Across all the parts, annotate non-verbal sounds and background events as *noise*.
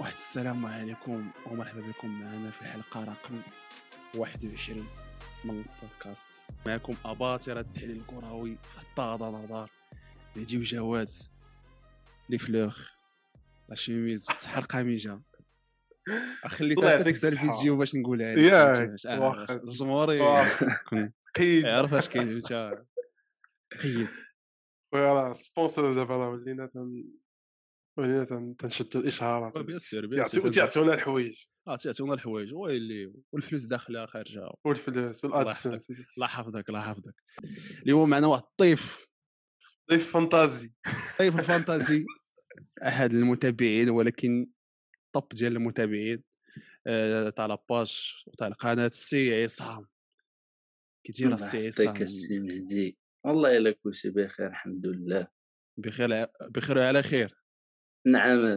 واحد السلام عليكم ومرحبا بكم معنا في الحلقة رقم 21 من بودكاست معكم أباطرة التحليل الكروي حتى غدا نظر نجيب جواد لي فلوغ لا شيميز بصحة القميجة خلي الله تا يعطيك تبدا الصحة. الفيديو باش نقولها لك واخا. الجمهور. يكون. قيد. يعرف اش كاين إنت قيد. خويا راه سبونسر دابا راه ولينا تن- تنشدوا الاشهارات بيان تيعطيونا الحوايج. آه تعطيونا الحوايج. ويلي والفلوس داخلة خارجة. والفلوس والادسنس الله يحفظك الله يحفظك. اليوم معنا واحد الطيف. ضيف فانتازي. طيف الفانتازي. *laughs* أحد المتابعين ولكن طب ديال المتابعين آه، تاع لاباج وتاع القناة السي عصام. كي داير الله السي عصام. السي مهدي. والله إلا كلشي بخير الحمد لله. بخير بخير وعلى خير. نعم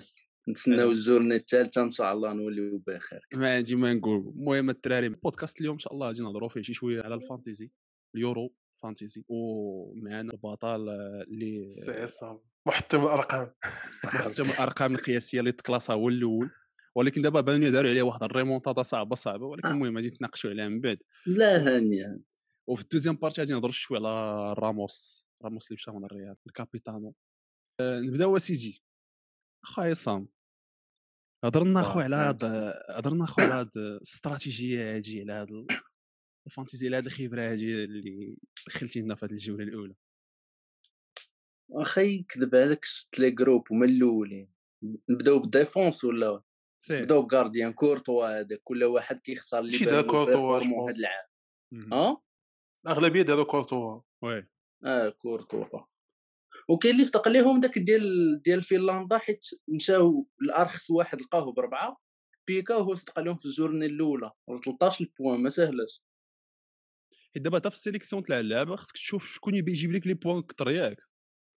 نتسناو. الجورني الثالثة إن شاء الله نوليو بخير. ما عندي ما نقول. المهم الدراري البودكاست اليوم إن شاء الله غادي نهضروا فيه شي شوية على الفانتيزي اليورو فانتيزي ومعنا البطل اللي سي عصام محطم الارقام حتى من *laughs* الارقام القياسية اللي تكلاسها هو الأول. ولكن دابا بانوا داروا عليه واحد الريمونتادا صعبة صعبة ولكن آه. المهم غادي نتناقشوا عليها من بعد. لا هانيه وفي الدوزيام بارتي غادي نهضروا شوية على راموس. راموس اللي مشى من الريال الكابيتانو. آه، نبداو اسيدي اخا عصام هضرنا اخو آه، على هاد هضرنا اخو على هاد الاستراتيجية هادي على هاد ال- الفانتيزي على هاد الخبرة هادي اللي دخلتي لنا في هاد الجولة الأولى. واخا يكذب عليك شفت لي جروب هما الأولين. نبدأو بالديفونس ولا؟ نبدأو بغارديان كورتوا هذاك كل واحد كيختار اللي دار له كورتوا، هاد. العام. أه؟ الأغلبية داروا كورتوا وي. آه كورتوا وكاين اللي صدق ليهم داك ديال ديال فنلندا حيت مشاو الارخص واحد لقاوه بربعة. بيكا وهو صدق لهم في الجورني الأولى 13 بوان ما سهلاش حيت دابا حتى في السيليكسيون تاع اللعبه خصك تشوف شكون يبي يجيب لك لي بوان كثر ياك.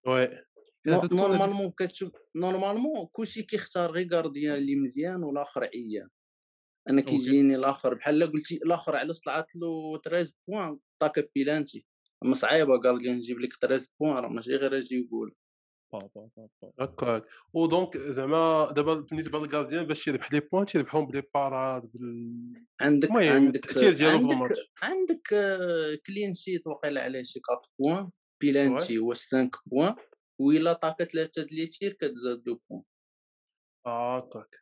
وي. نورمالمون كتشوف نورمالمون كلشي كيختار غير غارديان اللي مزيان والآخر عيان. أنا. كيجيني الآخر بحال قلتي الآخر علاش طلعت له 13 بوان طاكا بيلانتي. أما صعيبه غارديان يجيب لك 13 بوان راه ماشي غير أجي با. هكاك ودونك زعما دابا بالنسبة للغارديان باش يربح لي بوان تيربحهم بلي باراد بال عندك عندك التأثير ديالو في الماتش. عندك آه، كلين شيت وقيل عليه شي 4 بوان بيلانتي هو 5 بوان وإلا طاكا ثلاثة د لي تير كتزاد له بوان آه طاك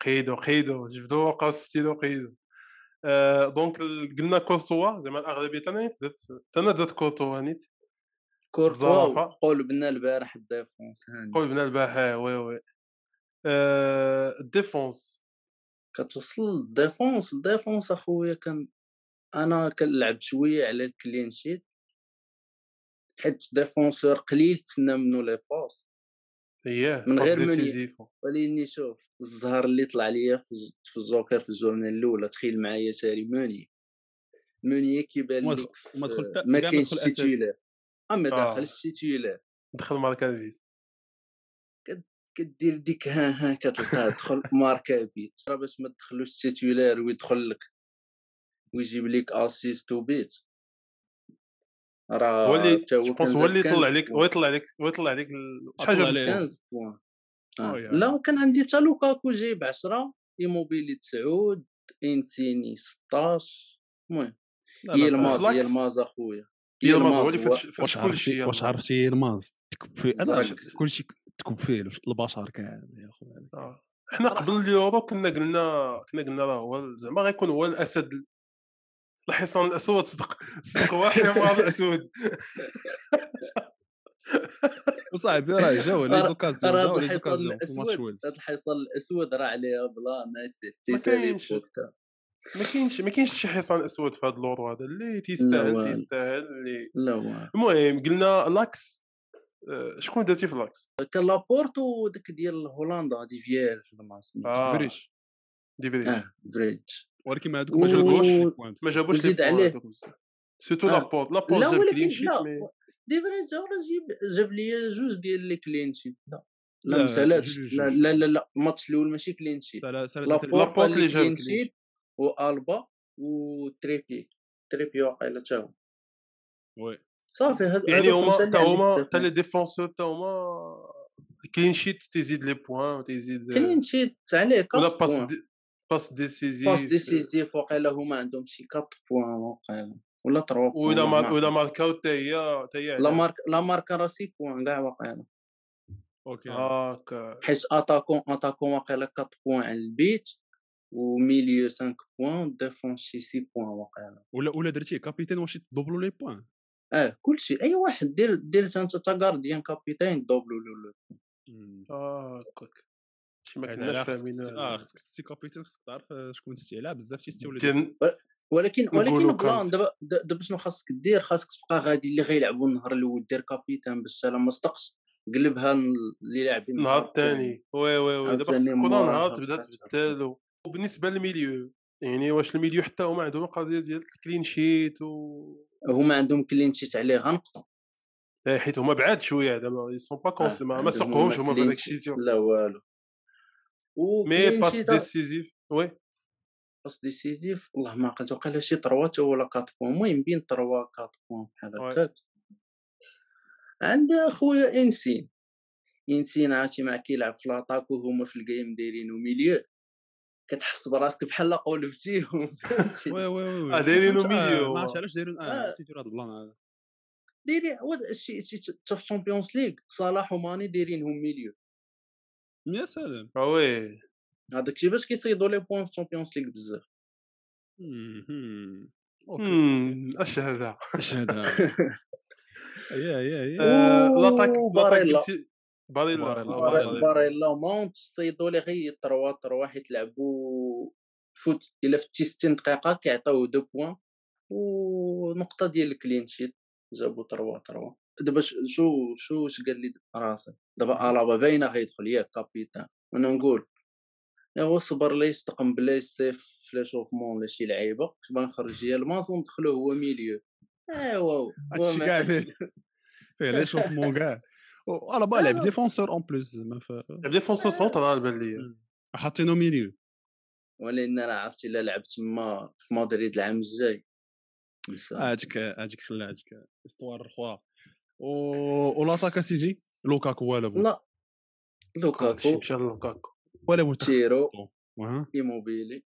قيدو قيدو جبدو وقعوا ستيلو قيدو. آه دونك قلنا كورتوا زعما الأغلبية أنا نيت درت أنا درت كورتوا نيت. كورتوا الزرافة. قول بنا البارح الديفونس هاني قول بنا الباحة وي وي. آه الديفونس. كتوصل للديفونس الديفونس أخويا كان أنا كنلعب شوية على ال clean sheet حيت défenseur قليل تسنى منه les passes اييه من غير. décisives. ولكني شوف الزهر اللي طلع ليا في الج- في الجوكر في ال journée الأولى تخيل معايا ساري موني. موني كيبان لك ما ما كاينش أساس. titulaire اما آه. داخلش titulaire دخل ماركا بيت كدير ديك ها ها كتلقاه دخل *laughs* ماركا بيت باش ما تدخلوش titulaire ويدخل لك ويجيب لك أسيست وبيت. راه هو اللي جو بونس هو اللي يطلع 15 عليك هو. يطلع عليك هو يطلع عليك ال- شحال طلع جاب عليه. البوان؟ 15 بوان آه. أوي، لا كان عندي حتى لوكاكو جايب 10 إيموبيلي 9 انسيني 16 المهم فلاكس. الماز أخويا هي الماز هو اللي فاتش واش عرفتي شيء واش عرفتي الماز تكب فيه أنا. كلشي تكب فيه البشر كامل يا خويا آه. حنا قبل اليورو كنا قلنا كنا قلنا راه هو زعما غيكون هو الأسد ال- الحصان الاسود صدق. صدق هو الحمار الاسود وصاحبي راه جاو les occasions راه جاو هاد لي الحصان occasion في ماتش الأسود. ويلز. هاد الحصان الأسود راه عليها بلا تيسالي ما كاينش. ما كاينش شي حصان اسود في هذا l'Euro هذا. اللي تيستاهل. تيستاهل اللي لا المهم قلنا l'axe. آه، شكون درتي في لاكس؟ كان لابورتو داك ديال هولندا دي فيير ولا ما آه. فريش. دي فريش. آه فريج ولكن ما هذوك ما جابوش لي و- بوان ما. جابوش لي عليه. آه. لابورت لابورت لا جاب ولكن كلين شيت لا مي دي فريج راه جيب جاب لي جوج ديال لي كلين شيت لا لا، لا لا. لا لا لا الماتش الأول ماشي كلين شيت لا لا سنة لابورت اللي جاب كلين شيت والبا وتريبي تريبي واقيلا تا هو oui صافي هاد يعني هما حتى عندي هما حتى لي. défenseurs حتى هما clean sheet تيزيد les points تيزيد clean sheet عليه ولا 4 passes passe décisive passe décisive وقيلا هما عندهم شي 4 points وقيلا ولا 3 points ولا والله مار ولا عقلت. ماركاو حتى هي حتى هي لا. مارك لا ماركا راه 6 points كاع وقيلا OK هاكا حيت attaquant attaquant واقيلا 4 points على البيت و milieu 5 points défense شي 6 points واقيلا ولا ولا درتيه capitaine واش تدوبلو les points آه كلشي اي واحد دير دير انت تا gardien capitaine دوبلو له هاكاك شي ما كناش فاهمين آه خصك تسي capitaine خصك تعرف آه، شكون تستعلى بزاف تيستي ولا ولكن ولكن plan كانت. دابا دابا شنو خاصك دير؟ خاصك تبقى غادي اللي غيلعبوا النهار الأول دير capitaine باش حتى ما صدقش قلبها اللي لاعبين النهار الثاني oui oui oui. دابا خصك كل نهار تبدا. تبدل وبالنسبة لل milieu يعني واش ال milieu حتى هما عندهم القضية ديال ال clean sheet و هما عندهم clean sheet عليه غنقطه إيه، حيت هما بعاد شوية دابا ils sont pas concernés ما, سوقوهمش هما في هذاك الشيء لا والو. mais passe décisive oui passe décisive والله ما عقلت وقيلا شي 3 تا ولا 4 points المهم بين 3 4 بوان بحال. هكاك عند اخويا انسين انسين عرفتي مع كيلعب في l'attaque وهما في ال game دايرينو milieu كتحس براسك بحال قولبتيهم؟ oui oui oui آه، دايرينو آه، milieu. ما عرفتش علاش دايرين آه آه. تيديروا هذا ال plan هذا دايرين هو حتى في ال Champions League صلاح وماني دايرينهم milieu يا سلام آه oui هذاك الشيء باش كيصيدوا les points في ال Champions League بزاف اش هذا اش هذا يا يا يا لاطاك باريلا باريلا، باريلا. باريلا. باريلا وماونت صيدوا لي غير 3 3 حيت لعبوا فوت الا فتي 60 دقيقه كيعطيو دو بوان ونقطه ديال الكلين شيت جابوا 3 3 دابا شو شو واش قال لي راسي؟ دابا الابا باينة غيدخل ياك كابيتان. وأنا نقول ايوا صبر لي يستقم بلا فلاش اوف مون ولا شي لعيبة. كنت باغي نخرج ديال الماس وندخلو هو ميليو. ايوا هادشي كاع *laughs* فيه فيه لي شوف مون كاع على بالي لعب آه. ديفونسور اون بلوس زعما ف- لعب ديفونسور سونتر على بال ليا. حاطينو ميليو. ولان أنا عرفت إلا لعبت تما في مدريد العام الجاي. هاديك هاديك خلا هاديك إستوار أخرى و ولاطاكا سيجي؟ لوكاكو ولا بو لا. شي لوكاكو. مشى لوكاكو. ولا بو تيرو. إيموبيلي.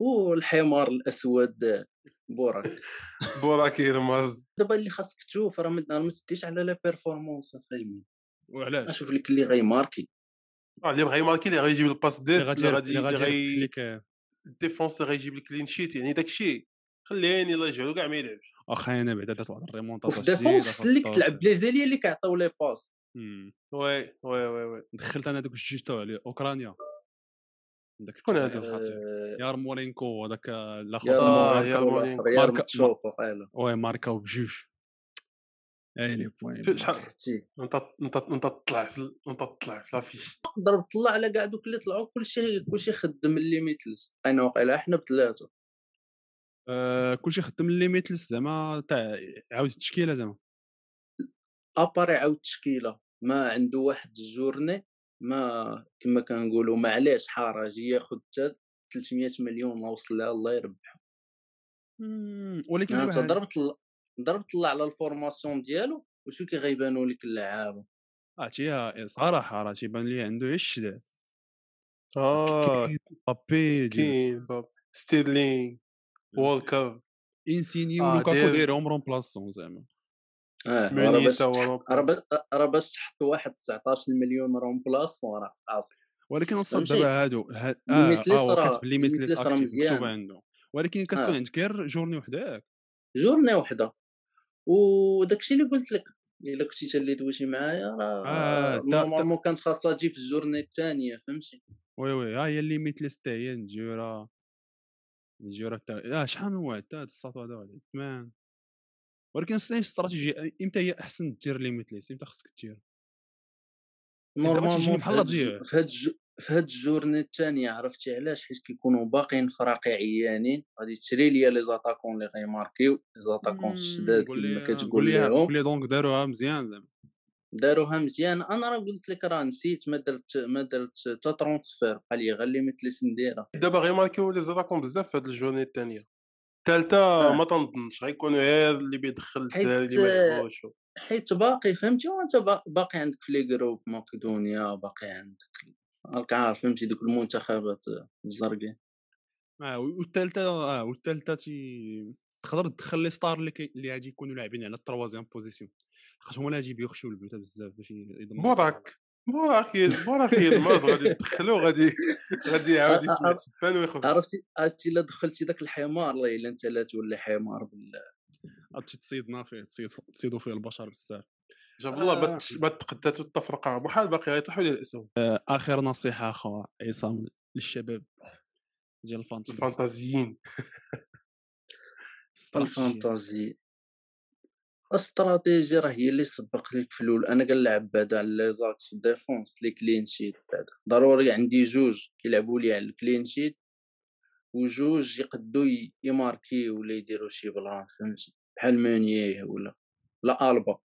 والحمار الأسود بوراك. *laughs* بوراك يرمز دابا اللي خاصك تشوف راه ما تديش على la performance فاهمين وعلاش؟ أشوف لك اللي غيماركي آه، اللي بغى يماركي اللي غيجيب ال passe اللي ديس اللي غادي اللي اللي غادي يخليك ال défense اللي غيجيب ال clean sheet يعني داك الشيء خليه يلا يجعلو كاع ما يلعبش. واخا أنا بعدا درت واحد الريمونتادا وفي défense احسن لك تلعب بلي زيليا اللي كيعطيو لي باس. وي وي وي وي. دخلت أنا دوك الجوج تاع عليه أوكرانيا. داك شكون هادو؟ الخطير. آه، يارمولينكو هذاك الأخر. يا آه، ماركا والآخر، ماركا. ماركا- وي ماركاو بجوج أي لي بوين. في- شحال- انت انت انت تطلع في انت تطلع في لافيش. نقدر نطلع على كاع دوك اللي طلعوا كلشي كلشي خدم الليميتلس أنا واقيلا حنا بثلاثه آه، كلشي خدم الليميتلس زعما تاع عاود التشكيلة زعما. اباري عاود التشكيلة ما عنده واحد الجورني ما كما كنقولوا ما علاش حرج ياخذ حتى 300 مليون ما وصل لها الله يربح مم، ولكن أنت ضربت ضربت طلع على الفورماسيون ديالو وشو كيغيبانوا لك اللعابة؟ عرفتي صراحة راه تيبان لي عنده غير الشداد. آه بابي كاين باب ستيرلينغ. وولكر انسيني ولوكاكو داير- دايرهم رومبلاسون زعما آه راه باش. راه راه تحط واحد 19 مليون رون بلاس راه قاصي ولكن فهمتي؟ دابا هادو ها- آه ليميتليس آه راه- راه عنده ولكن كتكون. عندك غير جورني وحده ياك جورني وحده وداكشي اللي قلت لك الا كنتي تا اللي دويتي معايا راه نورمالمون كانت خاصها تجي في الجورني الثانية فهمتي وي وي ها هي الليميتليس حتى هي نجيورا نجيورا حتى آه شحال من واحد؟ الساطو هذا واحد ثمان ولكن الصين استراتيجيه إمتى هي أحسن دير ليميتليس إمتى خصك دير نورمالمون بحال تجي. في هاد في هاد الجورني الثانية عرفتي علاش؟ حيت كيكونوا باقيين فراقي عيانين غادي تشري ليا لي زاتاكون اللي غيماركيو لي زاتاكون الشداد كما كتقول لهم. قول لي دونك داروها مزيان زعما. داروها مزيان. أنا راه قلت لك راه نسيت ما درت ما درت حتى ترونسفير بقى لي غير ليميتليس نديرها دابا غير ماركيو لي زراكم بزاف في هاد الجورني الثانية الثالثه آه. ما تنظنش غيكونوا غير اللي بيدخل حيت- الدراري اللي ما حيت باقي فهمتي؟ وانت با- باقي عندك في لي جروب مقدونيا باقي عندك راك عارف فهمتي؟ دوك المنتخبات الزرقين آه والثالثه آه والثالثه تي تقدر تدخل لي ستار اللي كي... اللي غادي يكونوا لاعبين على التروازيام بوزيسيون. خاطر هما اللي غادي يخشوا البيوت بزاف باش يضمنوا بوراك بوراك بوراك يلماز غادي يدخلو غادي *laughs* غادي يعاود يسمع السبان ويخرج. عرفتي عرفتي إلا دخلتي داك الحمار الله إلا أنت لا تولي حمار بالله غادي تصيدنا فيه تصيد تصيدوا فيه البشر بزاف. جاب الله ما آه. ما تقداتو التفرقه بحال باقي غيطيحوا ليه الاسهم آخر نصيحة اخويا عصام للشباب ديال الفانتازيين. *laughs* استراتيجية. الفانتازي. الاستراتيجي راه هي اللي سبق لك في الأول. أنا كنلعب بعدا على لي زاكس ديفونس لي كلين شيت. بعدا ضروري عندي جوج كيلعبوا لي على الكلين شيت وجوج يقدو يماركي ولا يديروا شي بلان فهمتي؟ بحال مانيه ولا لا ألبا.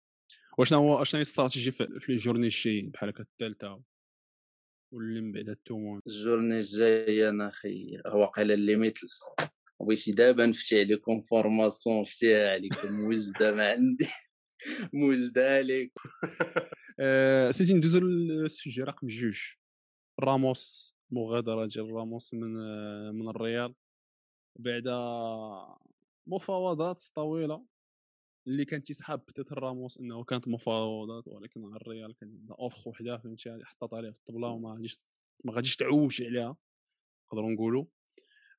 وشنو هو شنو هي الاستراتيجي في في لي جورني الجايين بحال هكا الثالثة واللي من بعد التومون الجورني الجاي أنا خي واقيلا ليميتلس بغيتي دابا نفتي عليكم formation نفتيها عليكم موجدة ما عندي *laughs* موجدة عليك *laughs* آه، سيدي ندوزو لل sujet رقم جوج. راموس مغادرة ديال راموس من آه، من الريال. بعد مفاوضات طويلة. اللي كان تيسحاب peut-être راموس إنه كانت مفاوضات ولكن على الريال كان offre وحدة فهمتي؟ حطات عليه في الطبلة وما غاديش ما غاديش تعوج عليها. نقدروا نقولوا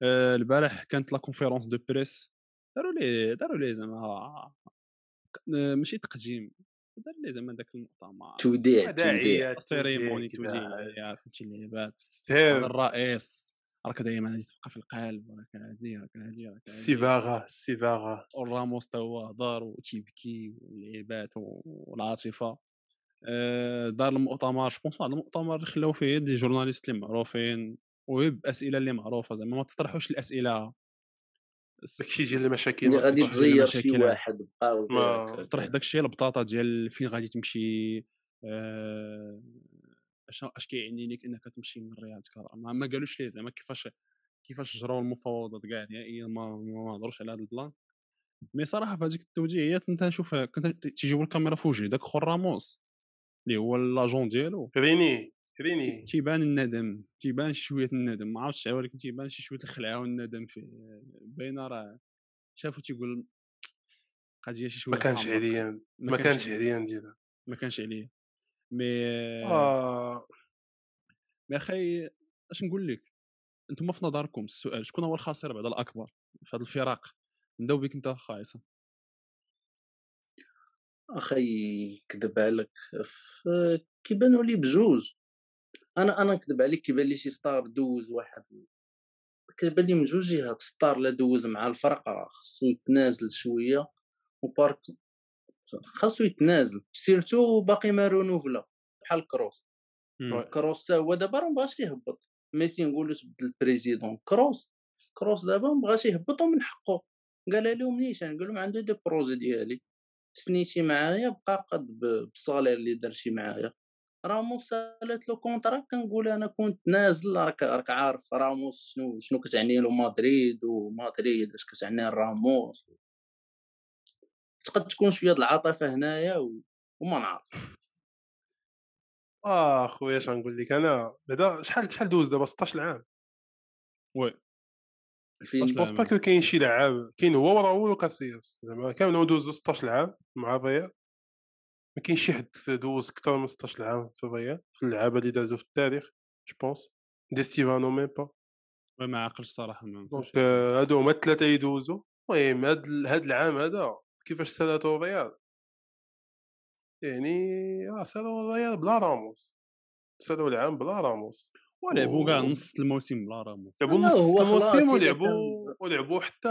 البارح كانت la conférence de presse داروا لي داروا لي زعما آه، ماشي تقديم دار لي زعما داك المؤتمر. توديع توديع cérémonie توديع توجيه فهمتي اللعبات هذا الرئيس. راك دائما غادي تبقى في القلب راك هادي راك هادي راك هادي. السيفاغا السيفاغا وراموس تا هو هضر وتيبكي واللعيبات والعاطفة. آه، دار المؤتمر je pense واحد المؤتمر اللي خلاو فيه des journalistes اللي معروفين. وباسئله اللي معروفة زعما ما تطرحوش الأسئلة. داكشي ديال المشاكل اللي غادي تزير شي. واحد داك- تطرح داكشي البطاطا ديال فين غادي تمشي آه، اش أش كيعني لك إنك تمشي من الريال ما, ما قالوش ليه زعما كيفاش كيفاش جراو المفاوضات كاع نهائيا ما ما ما هضروش على هذا البلان. مي صراحة في هذيك التوجيهيات كنت نشوف كنت تيجيبوا الكاميرا في وجهي داك خو راموس اللي هو لاجون ديالو. كريني كريني تيبان الندم تيبان شي شوية الندم ما عرفتش ولكن تيبان شي شوية الخلعة والندم فيه باينة راه شافو تيقول قضية شي شوية ما كانش. عليا ما كانش عليا ديالها ما كانش عليه مي آه. مي أخي أش نقول لك؟ أنتم في نظركم السؤال شكون هو الخاسر بعد الأكبر في هذا الفراق؟ نبداو بك أنت عصام أخي كذب عليك كيبانوا لي بجوج. أنا أنا نكذب عليك كيبان لي شي ستار دوز واحد كيبان لي من جوج جهات ستار لا دوز مع الفرقة خصو يتنازل شوية وبارك خاصو يتنازل سيرتو باقي ما رونوفلا بحال كروس. كروس تا هو دابا راه مبغاش يهبط ميسي نقولو تبدل البريزيدون كروس كروس دابا مبغاش يهبط ومن حقه قال لهم نيشان قال لهم عنده دي بروجي ديالي سنيتي معايا بقى قد بالصالير اللي درتي معايا. راموس سألت له كونترا كنقول أنا كنت نازل راك راك عارف راموس شنو شنو كتعني له مدريد ومدريد اش كتعني راموس تقد تكون شوية د العاطفة هنايا. وما نعرف. آه خويا اش غنقول لك أنا؟ بعدا شحال شحال دوز دابا؟ 16 عام oui. فين pense pas كاين شي لعاب كاين هو وراول وكاسياس زعما كامل دوزو 16 عام مع الريال ما كاينش شي حد دوز أكثر من 16 عام في الريال في اللعابة اللي دازو في التاريخ je pense دي ستيفانو même pas ما عقلش صراحة دونك آه، هادو هما الثلاثه يدوزو. المهم هاد هاد العام هذا كيفاش سالاتو الريال؟ يعني آه سالوا الريال بلا راموس. سالوا العام بلا راموس. ولعبوا كاع نص الموسم بلا راموس لعبوا لا، نص الموسم ولعبوا ولعبوا حتى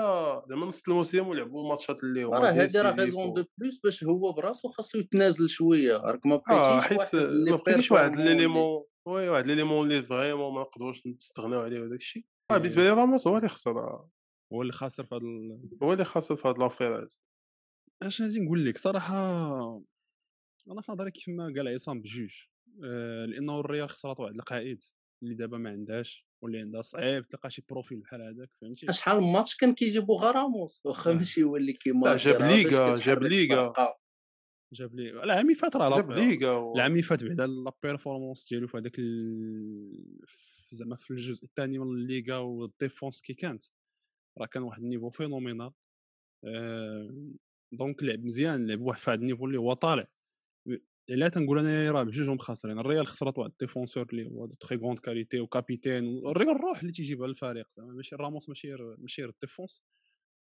زعما نص الموسم ولعبوا ماتشات اللي هو راه هادي راه غيزون دو بلوس باش هو براسو خاصو يتنازل شوية. راك ما آه بقيتيش حيت واحد اللي ما بقيتيش واحد ليليمون وي واحد ليليمون اللي فريمون ما نقدروش نستغناو عليه وداك الشيء آه بالنسبة لي راموس هو اللي خسر آه. هو اللي خاسر في هذا هو اللي خاسر في هاد لافير اش غادي نقول لك؟ صراحة أنا في نظري كيف ما قال عصام بجوج آه، لأنه الريال خسرات واحد القائد. اللي دابا ما عندهاش واللي عندها صعيب تلقى شي بروفيل بحال هذاك فهمتي؟ شحال من ماتش كان كيجيبوا غير راموس واخا آه. ماشي هو اللي كيما جاب ليغا، جاب ليغا. جاب لي العام فات راه جاب ليغا العام اللي فات بعدا la performance ديالو في هذاك زعما في الجزء الثاني من الليغا وال défense كي كانت. راه كان واحد ال niveau phénoménal. آه، donc لعب مزيان لعب واحد في هذا ال niveau اللي هو طالع. إلا تنقول أنا راه بجوجهم خاسرين. الريال خسرت واحد ال défenseur اللي هو très grande qualité و capitaine والريال الروح اللي تيجيبها للفريق زعما. ماشي راموس ماشي ماشي ال défense.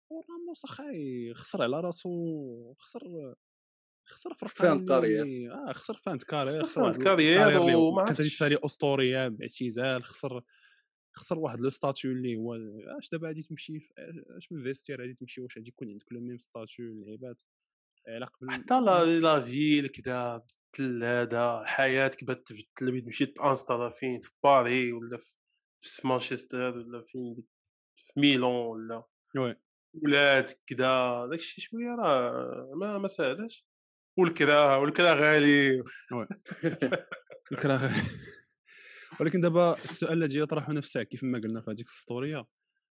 وراموس اخاي خسر على راسو خسر خسر في رقم كارير. آه خسر فانت كارير خسر واحد كارير وما كانت. الساري أسطورية باعتزال خسر خسر واحد لو ستاتيو اللي هو أش دابا غادي تمشي اش من فيستير غادي تمشي؟ واش غادي يكون عندك لو ميم ستاتيو اللعيبات على قبل حتى لا لا فيل كدا الثلاثه حياتك بات تبدل بغيت تمشي تانستالا فين في باري ولا في في مانشستر ولا فين في ميلان ولا وي. ولادك كدا داكشي شوية راه ما ما ساهلاش والكرا والكرا غالي. *laughs* الكره غير ولكن دابا السؤال الذي يطرح نفسه كيف ما قلنا في هذيك السطورية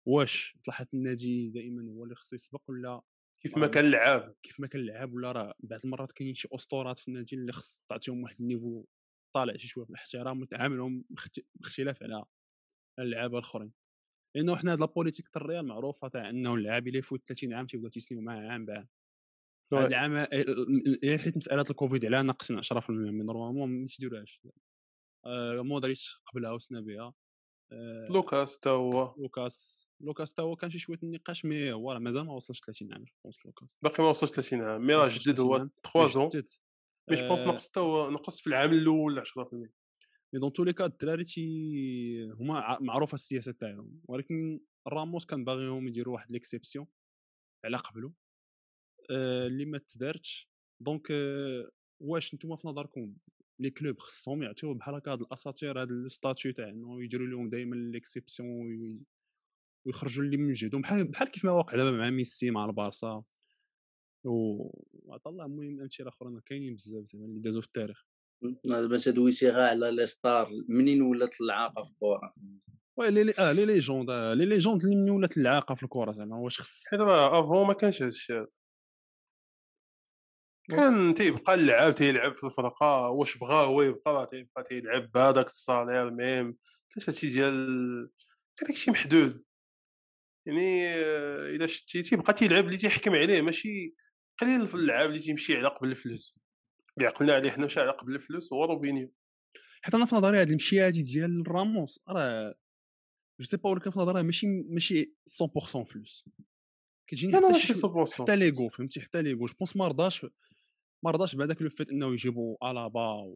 واش مصلحه النادي دائما هو اللي خصو يسبق ولا كيف ما كان لعاب كيف ما كان اللعاب ولا راه بعض المرات كاينين شي أسطورات في النادي اللي خص تعطيهم واحد النيفو طالع شي شوية في الاحترام وتعاملهم باخت- باختلاف على على اللعابه الأخرين. لأنه حنا هاد la politique تاع الريال معروفة تاع إنه اللاعب اللي يفوت 30 عام تيبداو تيسنيو معاه عام بعام هاد oui. العام حيت مسألة الكوفيد عليها ناقصين 10% من normalement ما تيديروهاش آه، مودريتش قبلها وسنا بها. لوكاس تا هو. لوكاس. لوكاس تا هو كان شي شوية النقاش mais هو راه مازال ما وصلش 30 عام je pense لوكاس. باقي ما وصلش 30 عام mais راه جدد 30 هو عام. 3 زون. mais je pense آه، نقص تا هو نقص في العام الأول 10% mais dans tous les cas الدراري تي هما معروفة السياسة تاعهم ولكن راموس كان باغيهم يديروا واحد l'exception على قبله. آه، اللي ما تدارتش. donc آه، واش نتوما في نظركم؟ les clubs خصهم يعطيو بحال هكا هاد الأساطير هاد ال statut تاع إنه يديروا لهم دائما l'exception وي- ويخرجوا اللي من جهدهم بحال بحال كيف ما واقع دابا مع ميسي مع البارسا. و وعطا الله المهم أمثلة أخرين كاينين بزاف زعما اللي دازوا في التاريخ. دابا تدويتي غا على لي ستار منين ولات العاقة في الكره وي لي لي آه لي ليجوند لي ليجوند اللي من ولات العاقة في الكره زعما؟ واش خص حيت راه أفون ما كانش هادشي هذا. كان تيبقى اللعاب تيلعب في الفرقة واش بغا هو يبقى تيبقى تيلعب بهذاك الصالير ميم. حتى هادشي ديال كان داكشي محدود. يعني آه، إلا شتي تيبقى تيلعب اللي تيحكم عليه ماشي قليل في اللعاب اللي تيمشي على قبل الفلوس. اللي عقلنا عليه حنا مشى على قبل الفلوس هو روبينيو. حيت أنا في نظري هاد المشيه هادي ديال راموس راه je sais pas ولكن في نظري ماشي ماشي 100% فلوس. كتجيني حتى ماشي شي شو- 100% حتى l'ego فهمتي؟ حتى l'ego. je pense ما رضاش ما رضاش بهذاك le fait إنه يجيبوا الابا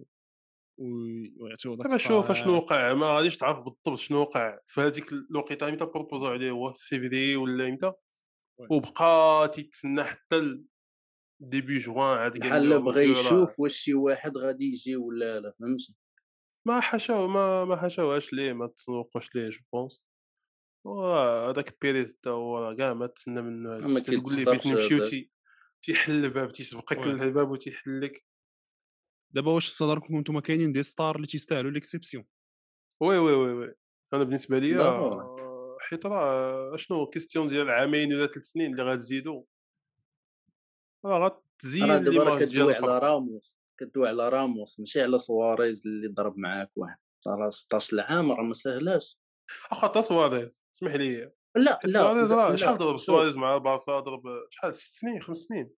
ويعطيو داك دابا شوف. اشنو وقع ما غاديش تعرف بالضبط شنو وقع في هذيك الوقيتة إمتى proposاو عليه هو في فيفري ولا إمتى. وبقى تيتسنى حتى début juin عاد قال بحال بغى يشوف واش شي واحد غادي يجي ولا لا فهمتي ما حاشاو ما ما حاشاوهاش ليه ما تسوقوش ليه je pense هذاك بيريز تا هو كاع ما تسنى منه تقول لي بغيت نمشيو. تي تيحل الباب تيسبقك. للباب وتيحل لك دابا واش في نظركم نتوما كاينين des stars اللي تيستاهلوا l'exception؟ oui oui oui oui. أنا بالنسبة لي ضروري. آه، حيت راه أشنو question ديال عامين ولا ثلاث سنين اللي غتزيدو؟ راه غتزيد دابا كدوي على راموس كدوي على راموس ماشي على سواريز اللي ضرب معاك واحد. راه 16 عام راه ما سهلاش. أخا تا سواريز اسمح لي لا لا شحال ضرب سواريز مع البارسا ضرب شحال؟ ست سنين خمس سنين.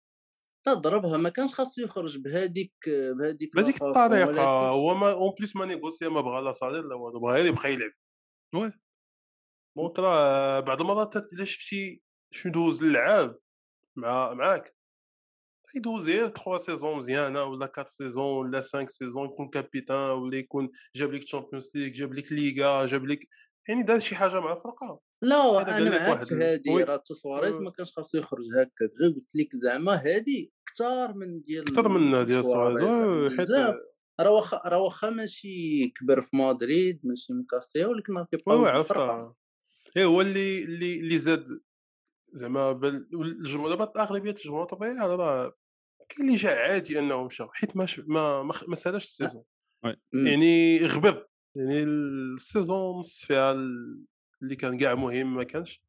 لا ضربها. ما كانش خاصو يخرج بهذيك بهذيك بهذيك الطريقة. هو ما en plus ما négocie ما بغى لا salaire لا والو بغا غير يبقى يلعب. oui. donc راه بعض المرات إلا شفتي شنو دوز اللعاب مع معاك. يدوز غير 3 saison مزيانه ولا 4 saisons ولا 5 saisons يكون capitaine ولا يكون جاب لك Champions League جاب لك ليغا جاب لك يعني دار شي حاجة مع الفرقة. لا أنا معاك oui. راه سواريز oui. ما كانش خاصو يخرج هكا غير قلت لك زعما هذه كثار من ديال أكثر من ديال سواريز زعما oui، حيت راه واخا راه واخا ماشي كبر في مدريد ماشي من كاستيا ولكن ولد الفرقة. عرفتها إيه هو اللي اللي اللي زاد زعما الجمهور دابا أغلبية الجمهور طبيعي راه كاين اللي جا عادي انه مشى حيت ما ما ما, ما سالاش ال saison. يعني غبر يعني ال saison نص فيها اللي كان كاع مهم ما كانش.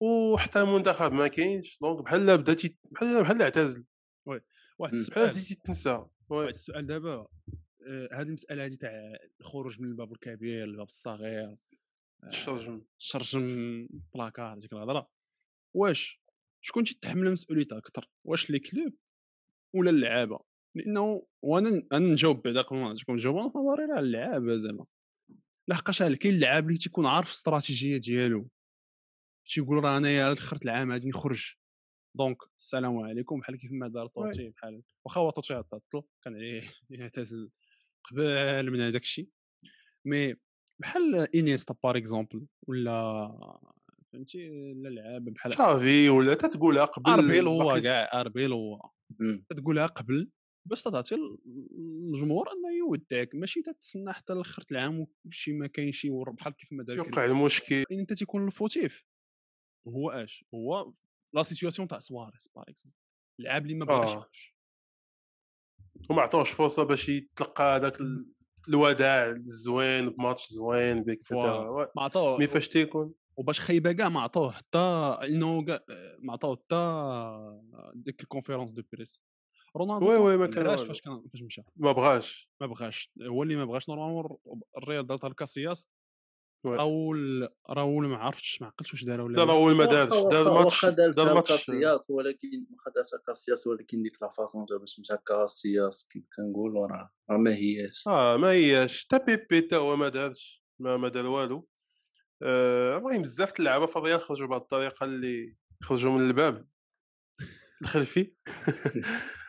وحتى المنتخب ما كاينش donc بحال بدا بحال بحال اعتزل واحد مم. السؤال. تزيد تنسى. واحد oui السؤال دابا آه، هذه المسألة هذه تاع الخروج من الباب الكبير للباب الصغير آه، الشرجم. شرجم بلاكار ديك الهضرة. واش شكون تيتحمل مسؤوليته أكثر واش les clubs ولا اللعابة؟ لأنه وأنا أنا نجاوب بعدا قبل ما في نظري راه اللعابة زعما. لحقاش راه كاين اللعاب اللي تيكون عارف الاستراتيجية ديالو. تيقول راه أنايا دخلت العام غادي نخرج. donc السلام عليكم بحال كيف ما دار طوتي بحال واخا هو طوتي عطاتو كان عليه *laughs* يعتزل قبل من هذاك الشيء. mais بحال إنييستا par exemple ولا فهمتي لا لعابه بحال تشافي ولا تتقولها قبل أربيلوا كاع أربيلوا. مم. تقولها قبل. باش تعطي الجمهور إنه يودعك. ماشي تتسنى حتى لاخر العام وشي ما كاين شي ور بحال كيف ما دار كريستيانو. المشكل. ان أنت تيكون ال fautif. هو اش هو la situation تاع سواريز par exemple اللاعب اللي ما بغاش آه. يخرج. وما عطاوش فرصة باش يتلقى هذاك ال- الوداع الزوين بماتش زوين. ما عطاوه. mais فاش تيكون؟ وباش خايبة كاع ما عطوه حتى إنه كاع ما عطوه حتى ديك ال conférence de presse رونالدو وي وي ما ما كان دارهاش والو. فاش كان فاش مشى. ما بغاش. ما بغاش. هو اللي ما بغاش normalement الريال دارتها الكاسياس. راول راول ما عرفتش ما عقلتش واش دار ولا لا لا. راول ما دارش. دار واخا دار الماتش. كاسياس ولكن واخا دارتها كاسياس ولكن ديك la façon تا باش مشى كاسياس كيف كنقولوا راه راه ما هياش. آه ما هياش. تا بيبي تا هو ما دارش. ما, ما دار والو. آه، المهم بزاف اللعابه في الريال خرجوا بهذه الطريقة اللي خرجوا من الباب. الخلفي. *laughs*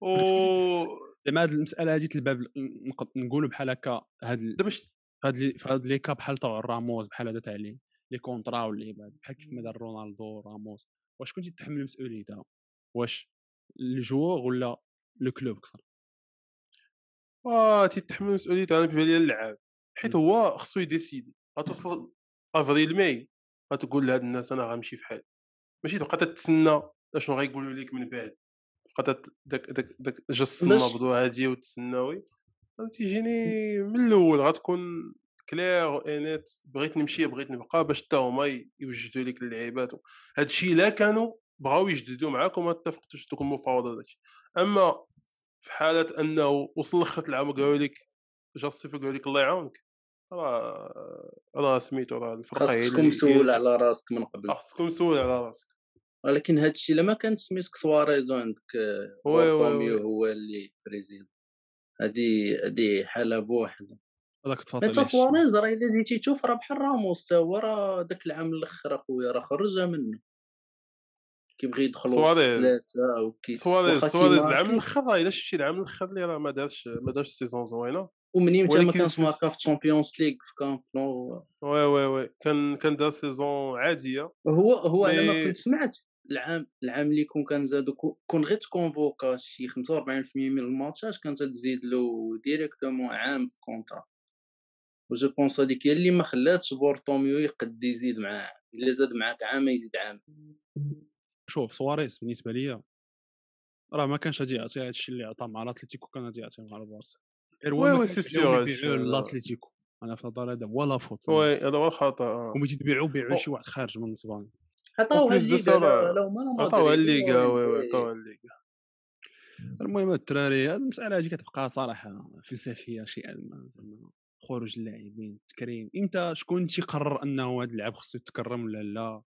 و *laughs* زعما هاد المسألة هادي الباب نقولوا بحال هكا هاد دابا هاد هاد les cas بحال تاع راموس بحال هذا تاع les les contrats واللعيبات بحال كيف ما دار رونالدو راموس واش كنتي تحمل مسؤوليتها واش ال joueur ولا le club أكثر آه تيتحمل مسؤوليته أنا بالنسبة اللعاب حيت. هو خصو ي décider غتوصل افريل ماي غتقول لهاد الناس أنا غنمشي في حالي ماشي تبقى تتسنى أشنو غايقولوا لك من بعد. تبقى تت- داك داك داك جس النبض وهادي وتسناوي. تيجيني من الأول غتكون clair و honnête بغيت نمشي بغيت نبقى باش حتى هما يوجدوا لك اللعيبات. هادشي لا كانوا بغاو يجددوا معاك وما اتفقتوش دوك المفاوضات داكشي. أما في حالة أنه وصل لاخر العام وقالوا لك جا الصيف وقالوا لك الله يعاونك. راه راه سميتو راه الفرقة هي خاصك اللي- تكون هي مسؤول اللي- على راسك من قبل. خصكم مسؤول على راسك. ولكن هذا الشيء لما كانت سميتك سواريز وعندك آه، oui. هو اللي باغي يزيد هذه هذه حالة بوحدها هذاك تفاضل تا سواريز راه إلا جيتي تشوف راه بحال راموس تا هو راه داك العام الآخر أخويا راه خرجها منه. كيبغي يدخل سواريز. سواريز سواريز العام الآخر راه إلا شفتي العام الآخر اللي راه ما دارش ما دارش saison زوينة. ومنين متى ما كانش في- ماركا في Champions League في كامب نو oui oui oui. كان كان دار saison عادية. هو هو على ما كنت سمعت العام العام اللي كون كان زادو كو- كون غير ت convoqué شي 45% من الماتشات كانت تزيد له directement عام في contrat و je pense هذيك هي اللي ما خلاتش بارتوميو يقد يزيد معاه إلا زاد معاك عام يزيد عام شوف سواريز بالنسبة ليا راه ما كانش غادي يعطي هذا الشيء اللي عطاه مع الأتليتيكو كان غادي يعطيه مع البارسا غير هو oui ما oui كانش سي هادشي. للأتليتيكو أنا في النظر هذا هو la faute oui هذا هو الخطا. وملي تبيعوا بيعوا أو. شي واحد خارج من اسبانيا عطاو plus de الليغا هما لا عطاوها الليغا oui عطاوها الليغا المهم الدراري المسألة هذه كتبقى صراحة فلسفية شيئا ما زعما خروج اللاعبين التكريم. إمتى شكون تيقرر أنه هذا اللاعب خصو يتكرم ولا لا؟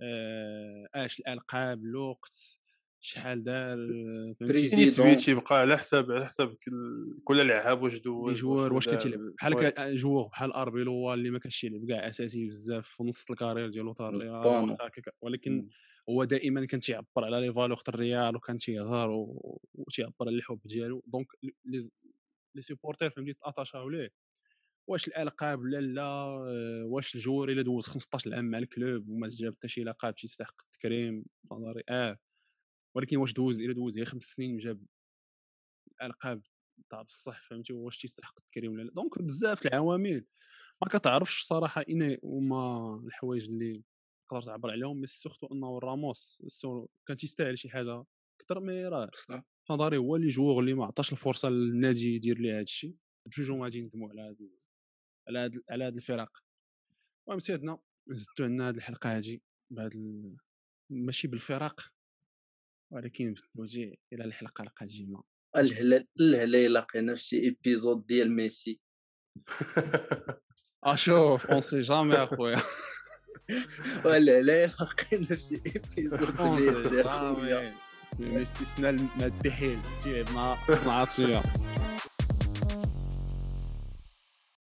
آه، أش الألقاب الوقت؟ شحال دار آه، فهمتي؟ تيبقى على حساب على حساب كل- كل لعاب واش دوز joueur واش. كتلعب بحال. كا- joueur بحال اربيلو هو اللي ما كانش يلعب كاع أساسي بزاف في نص ال carrière ديالو هكا- ولكن. هو دائما كان تيعبر على les valeurs تاع الريال وكان تيهضر و- وتيعبر على الحب ديالو. donc les les supporters فهمتي ت attach او ليه. واش الألقاب؟ ولا لا آه، واش ال joueur إلا دوز 15 عام مع ال club وما جاب حتى شي لقب تيستحق التكريم؟ في نظري آه. ولكن واش دوز؟ إلا دوز. غير خمس سنين وجاب الالقاب تاع بصح فهمتي؟ واش تيستحق التكريم ولا لا؟ donc بزاف العوامل. ما كتعرفش صراحة اين هما الحوايج اللي تقدر تعبر عليهم mais surtout إنه راموس. كان تيستاهل شي حاجة أكثر mais راه نظري هو اللي joueur اللي ما عطاش الفرصة للنادي يدير ليه هذا الشيء بجوجهم غادي يندموا على هاد على هاد على هاد الفرق. المهم سيدنا زدتو عندنا هاد الحلقة هادي بهاد. ماشي بالفرق. ولكن بالوجه إلى الحلقة القادمة. الهلال الهلال لقينا في شي ايبيزود ديال ميسي. أشوف اون سي جامي اخويا والهلال لقينا في شي ايبيزود ديال اخويا جامي سي ميسي سنا المادحين جيب مع عطيه